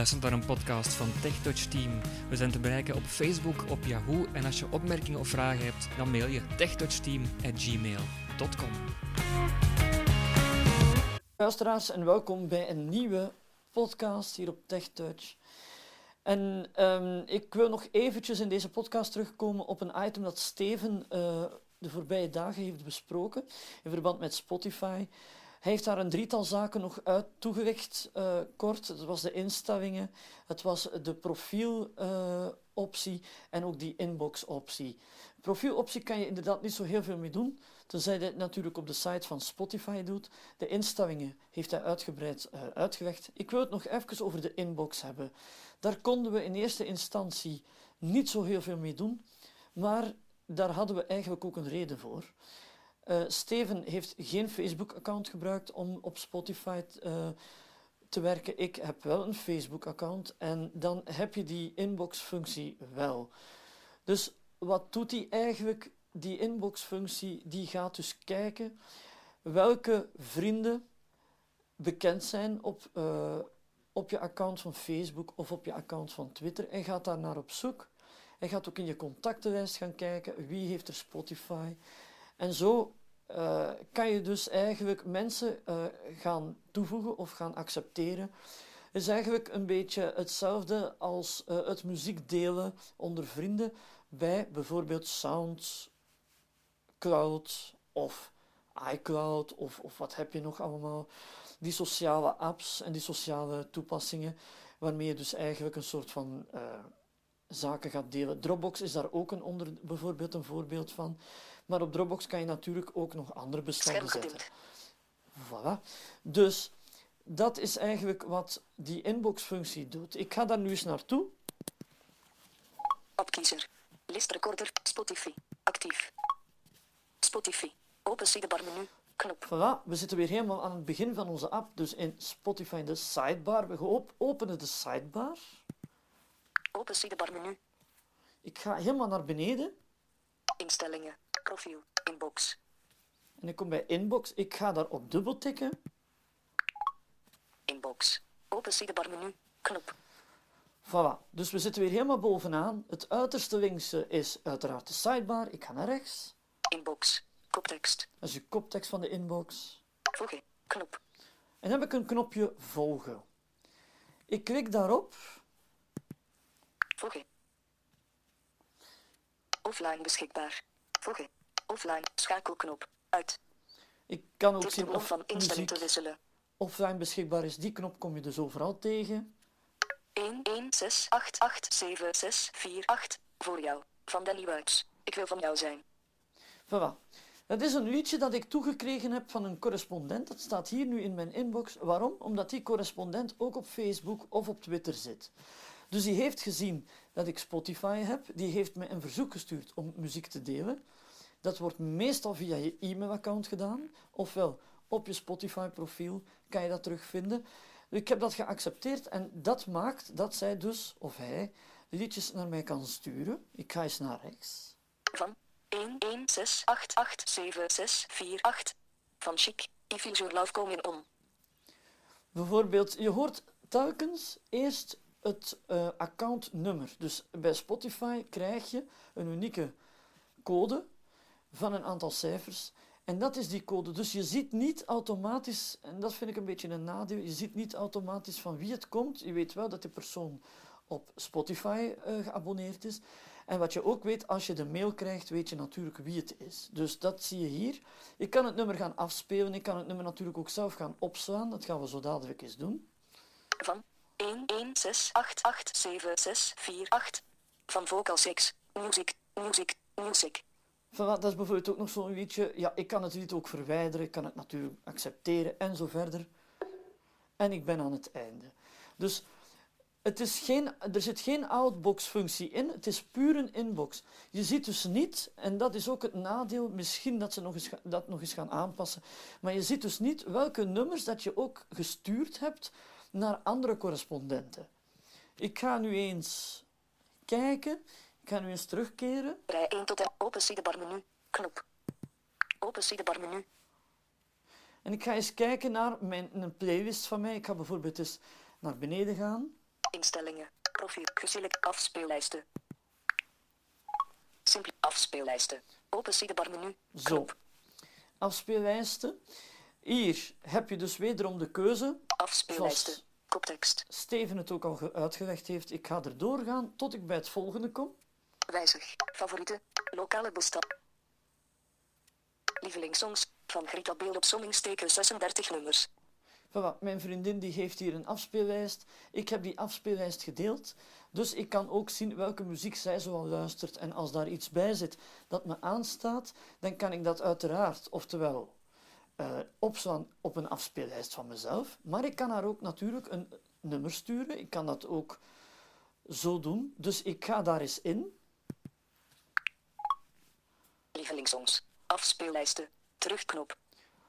luistert naar een podcast van TechTouch Team. We zijn te bereiken op Facebook, op Yahoo en als je opmerkingen of vragen hebt, dan mail je techtouchteam@gmail.com. Luisteraars en welkom bij een nieuwe podcast hier op TechTouch. En ehm, ik wil nog eventjes in deze podcast terugkomen op een item dat Steven uh, de voorbije dagen heeft besproken in verband met Spotify. Hij heeft daar een drietal zaken nog uit toegelicht, uh, kort. Het was de instellingen, het was de profieloptie uh, en ook die inbox-optie. Profieloptie kan je inderdaad niet zo heel veel mee doen, tenzij je het natuurlijk op de site van Spotify doet. De instellingen heeft hij uitgebreid uh. Ik wil het nog even over de inbox hebben. Daar konden we in eerste instantie niet zo heel veel mee doen, maar daar hadden we eigenlijk ook een reden voor. Uh, Steven heeft geen Facebook-account gebruikt om op Spotify uh, te werken. Ik heb wel een Facebook-account en dan heb je die inbox-functie wel. Dus wat doet die eigenlijk? Die inbox-functie die gaat dus kijken welke vrienden bekend zijn op, uh, op je account van Facebook of op je account van Twitter en gaat daar naar op zoek. Hij gaat ook in je contactenlijst gaan kijken wie heeft er Spotify. En zo uh, kan je dus eigenlijk mensen uh, gaan toevoegen of gaan accepteren. Is eigenlijk een beetje hetzelfde als uh, het muziek delen onder vrienden bij bijvoorbeeld SoundCloud of iCloud of, of wat heb je nog allemaal. Die sociale apps en die sociale toepassingen waarmee je dus eigenlijk een soort van zaken gaat delen. Dropbox is daar ook een bijvoorbeeld een voorbeeld van. Maar op Dropbox kan je natuurlijk ook nog andere bestanden zetten. Voilà. Dus dat is eigenlijk wat die inbox-functie doet. Ik ga daar nu eens naartoe. Opkiezer. Listrecorder. Spotify. Actief. Spotify. Open sidebar menu. Knop. Voilà, we zitten weer helemaal aan het begin van onze app. Dus in Spotify in de sidebar. We openen de sidebar. Open sidebar menu. Ik ga helemaal naar beneden. Instellingen. Profiel. Inbox. En ik kom bij inbox. Ik ga daarop dubbel tikken. Inbox. Open sidebar menu. Knop. Voilà. Dus we zitten weer helemaal bovenaan. Het uiterste linkse is uiteraard de sidebar. Ik ga naar rechts. Inbox. Koptekst. Dat is de koptekst van de inbox. Volgen. Knop. En dan heb ik een knopje volgen. Ik klik daarop. Volgen. Offline beschikbaar. Volgen. Offline. Schakelknop. Uit. Ik kan ook zien of van instelling te wisselen. offline beschikbaar is. Die knop kom je dus overal tegen. 1 1 6 8 8 7 6 4 8 voor jou. Van Danny Wuits. Ik wil van jou zijn. Voilà. Dat is een liedje dat ik toegekregen heb van een correspondent. Dat staat hier nu in mijn inbox. Waarom? Omdat die correspondent ook op Facebook of op Twitter zit. Dus die heeft gezien dat ik Spotify heb. Die heeft me een verzoek gestuurd om muziek te delen. Dat wordt meestal via je e-mailaccount gedaan. Ofwel op je Spotify-profiel kan je dat terugvinden. Ik heb dat geaccepteerd en dat maakt dat zij dus, of hij, liedjes naar mij kan sturen. Ik ga eens naar rechts. Van 116887648 van Chic. If your love coming on. Bijvoorbeeld, je hoort telkens eerst het uh, accountnummer. Dus bij Spotify krijg je een unieke code van een aantal cijfers. En dat is die code. Dus je ziet niet automatisch, en dat vind ik een beetje een nadeel, je ziet niet automatisch van wie het komt. Je weet wel dat die persoon op Spotify uh, geabonneerd is. En wat je ook weet, als je de mail krijgt, weet je natuurlijk wie het is. Dus dat zie je hier. Ik kan het nummer gaan afspelen. Ik kan het nummer natuurlijk ook zelf gaan opslaan. Dat gaan we zo dadelijk eens doen. Van 116887648 van Vocal 6. Music, music, music. Voilà, dat is bijvoorbeeld ook nog zo'n liedje. Ja, ik kan het lied ook verwijderen. Ik kan het natuurlijk accepteren en zo verder. En ik ben aan het einde. Dus het is geen, er zit geen outbox-functie in, het is puur een inbox. Je ziet dus niet, en dat is ook het nadeel, misschien dat ze nog eens, dat nog eens gaan aanpassen, maar je ziet dus niet welke nummers dat je ook gestuurd hebt naar andere correspondenten. Ik ga nu eens kijken, ga nu eens terugkeren. Rij 1 tot en open sidebar menu, knop. Open sidebar menu. En ik ga eens kijken naar mijn, een playlist van mij. Ik ga bijvoorbeeld eens naar beneden gaan. Instellingen. Profiel. Geselect. Afspeellijsten. Simpel. Afspeellijsten. Open sidebar menu. Zo. Knop. Afspeellijsten. Hier heb je dus wederom de keuze, Afspeellijsten. Koptekst. Steven het ook al ge- uitgelegd heeft. Ik ga er doorgaan tot ik bij het volgende kom. Wijzig. Favorieten. Lokale bestand. Lievelingssongs. Van Greta Beeld op sommingsteken 36 nummers. Voilà, mijn vriendin die heeft hier een afspeellijst. Ik heb die afspeellijst gedeeld. Dus ik kan ook zien welke muziek zij zoal luistert. En als daar iets bij zit dat me aanstaat, dan kan ik dat uiteraard, oftewel eh opslaan op een afspeellijst van mezelf. Maar ik kan haar ook natuurlijk een nummer sturen. Ik kan dat ook zo doen. Dus ik ga daar eens in. Afspeellijsten. Terugknop.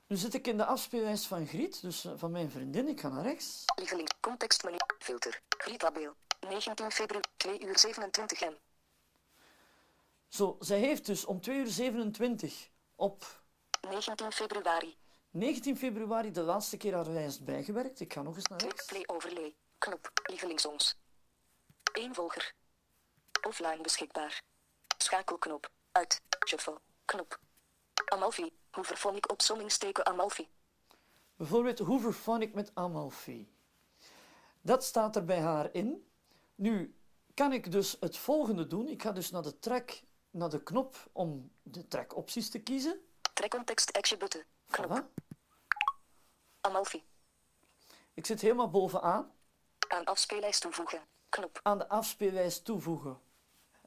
Nu zit ik in de afspeellijst van Griet, dus eh, van mijn vriendin. Ik ga naar rechts. Lieveling. Contextmenu. Filter. Greta Beel. 19 februari. 2 uur 27 m. Zo, zij heeft dus om 2 uur 27 op 19 februari. 19 februari de laatste keer haar lijst bijgewerkt. Ik ga nog eens naar rechts. play overlay. Knop. Lievelingssongs. 1 volger. Offline beschikbaar. Schakelknop. Uit. Shuffle. Knop. Amalfi. Ik op sommingsteken Amalfi? Bijvoorbeeld ik met Amalfi. Dat staat er bij haar in. Nu kan ik dus het volgende doen. Ik ga dus naar de track, naar de knop om de trackopties te kiezen. Trek context action button. Knop. Voilà. Amalfi. Ik zit helemaal bovenaan. Aan afspeellijst toevoegen. Knop. Aan de afspeellijst toevoegen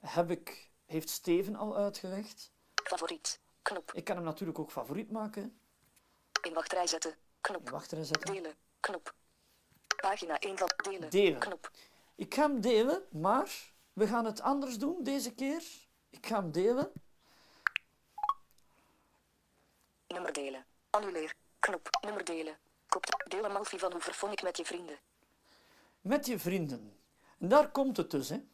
heb ik, heeft Steven al uitgelegd. Favoriet. Knop. Ik kan hem natuurlijk ook favoriet maken. In wachtrij zetten. Knop. Wacht zetten. Delen. Knop. Pagina 1 van delen. Delen. Knop. Ik ga hem delen, maar we gaan het anders doen deze keer. Ik ga hem delen. Nummer delen. Annuleer. Knop. Nummer delen. Kop. Deel Amalfi van ik met je vrienden. met je vrienden. En daar komt het dus. Hè.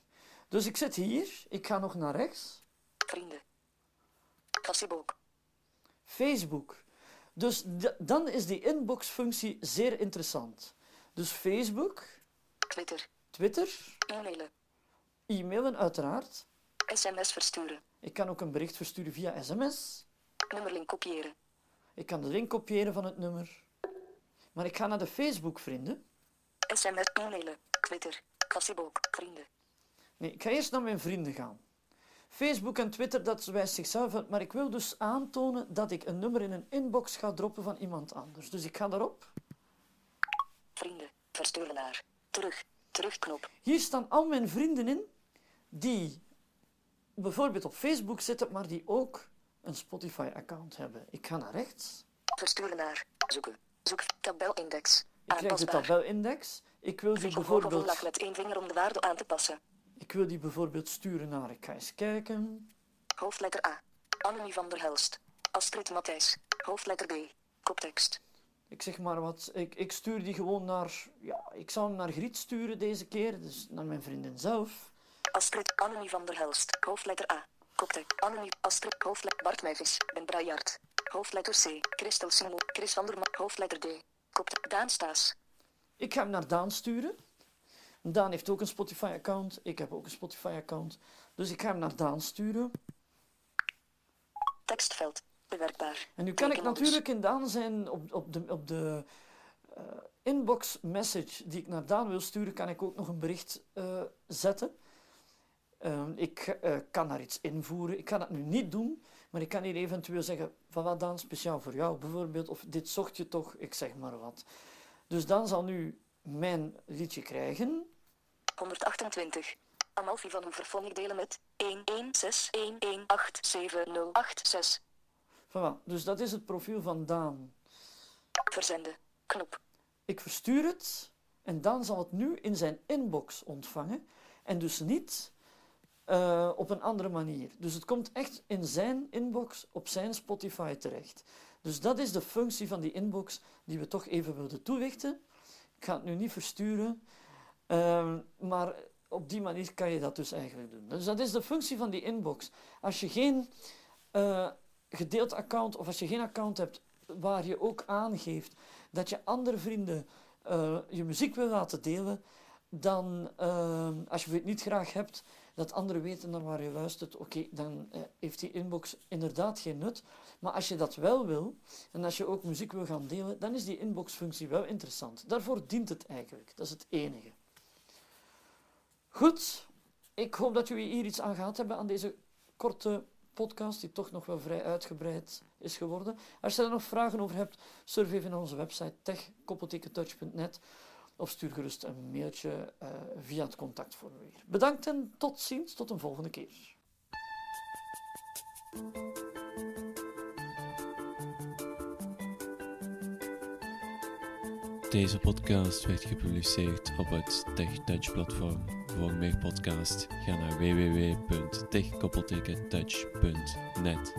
Dus ik zit hier, ik ga nog naar rechts. Vrienden. Facebook. Facebook. Dus dan is die inbox-functie zeer interessant. Dus Facebook, Twitter. Twitter, E-mailen. e-mailen uiteraard. SMS versturen. Ik kan ook een bericht versturen via sms. Nummerlink kopiëren. Ik kan de link kopiëren van het nummer. Maar ik ga naar de Facebook-vrienden. SMS e-mailen. Twitter. Facebook. Vrienden. Nee, ik ga eerst naar mijn vrienden gaan. Facebook en Twitter, dat wijst zichzelf uit, maar ik wil dus aantonen dat ik een nummer in een inbox ga droppen van iemand anders. Dus ik ga daarop. Vrienden. Versturen naar. Terug. Terugknop. Hier staan al mijn vrienden in die bijvoorbeeld op Facebook zitten, maar die ook een Spotify-account hebben. Ik ga naar rechts. Versturen naar. Zoeken. Zoek. Tabelindex. Ik krijg de tabelindex. Ik wil of bijvoorbeeld, met één vinger om de waarde aan te passen. Ik wil die bijvoorbeeld sturen naar, ik ga eens kijken. Hoofdletter A. Annemie van der Helst. Astrid Matthijs. Hoofdletter B. Koptekst. Ik zeg maar wat, ik, ik stuur die gewoon naar, ja, ik zou hem naar Griet sturen deze keer, dus naar mijn vriendin zelf. Astrid. Annemie van der Helst. Hoofdletter A. Koptekst. Annemie. Astrid. Hoofdletter. Bart Meijvis. Ben Brajaert. Hoofdletter C. Christel Simon. Chris van der Ma. Hoofdletter D. Koptekst. Daan Staes. Ik ga hem naar Daan sturen. Daan heeft ook een Spotify-account, ik heb ook een Spotify-account. Dus ik ga hem naar Daan sturen. Tekstveld. Bewerkbaar. En nu kan ik natuurlijk in Daan zijn op, op de, op de eh, inbox message die ik naar Daan wil sturen, kan ik ook nog een bericht eh, zetten. Ehm, ik eh, kan daar iets invoeren. Ik ga dat nu niet doen, maar ik kan hier eventueel zeggen van wat Daan speciaal voor jou bijvoorbeeld, of dit zocht je toch, ik zeg maar wat. Dus Daan zal nu mijn liedje krijgen. 128. Amalfi van vervon ik delen met 11611877086. Voilà, dus dat is het profiel van Daan. Verzenden. Knop. Ik verstuur het en Daan zal het nu in zijn inbox ontvangen en dus niet eh, op een andere manier. Dus het komt echt in zijn inbox op zijn Spotify terecht. Dus dat is de functie van die inbox die we toch even wilden toelichten. Ik ga het nu niet versturen, ehm, maar op die manier kan je dat dus eigenlijk doen. Dus dat is de functie van die inbox. Als je geen eh, gedeeld account of als je geen account hebt waar je ook aangeeft dat je andere vrienden eh, je muziek wil laten delen, dan, ehm, als je het niet graag hebt dat anderen weten naar waar je luistert, oké, dan eh, heeft die inbox inderdaad geen nut. Maar als je dat wel wil, en als je ook muziek wil gaan delen, dan is die inbox-functie wel interessant. Daarvoor dient het eigenlijk. Dat is het enige. Goed, ik hoop dat jullie hier iets aan gehad hebben aan deze korte podcast, die toch nog wel vrij uitgebreid is geworden. Als je er nog vragen over hebt, surf even naar onze website tech.touch.net of stuur gerust een mailtje uh, via het contactformulier. Bedankt en tot ziens, tot een volgende keer. Deze podcast werd gepubliceerd op het TechTouch-platform. Voor meer podcasts ga naar www.tech-touch.net.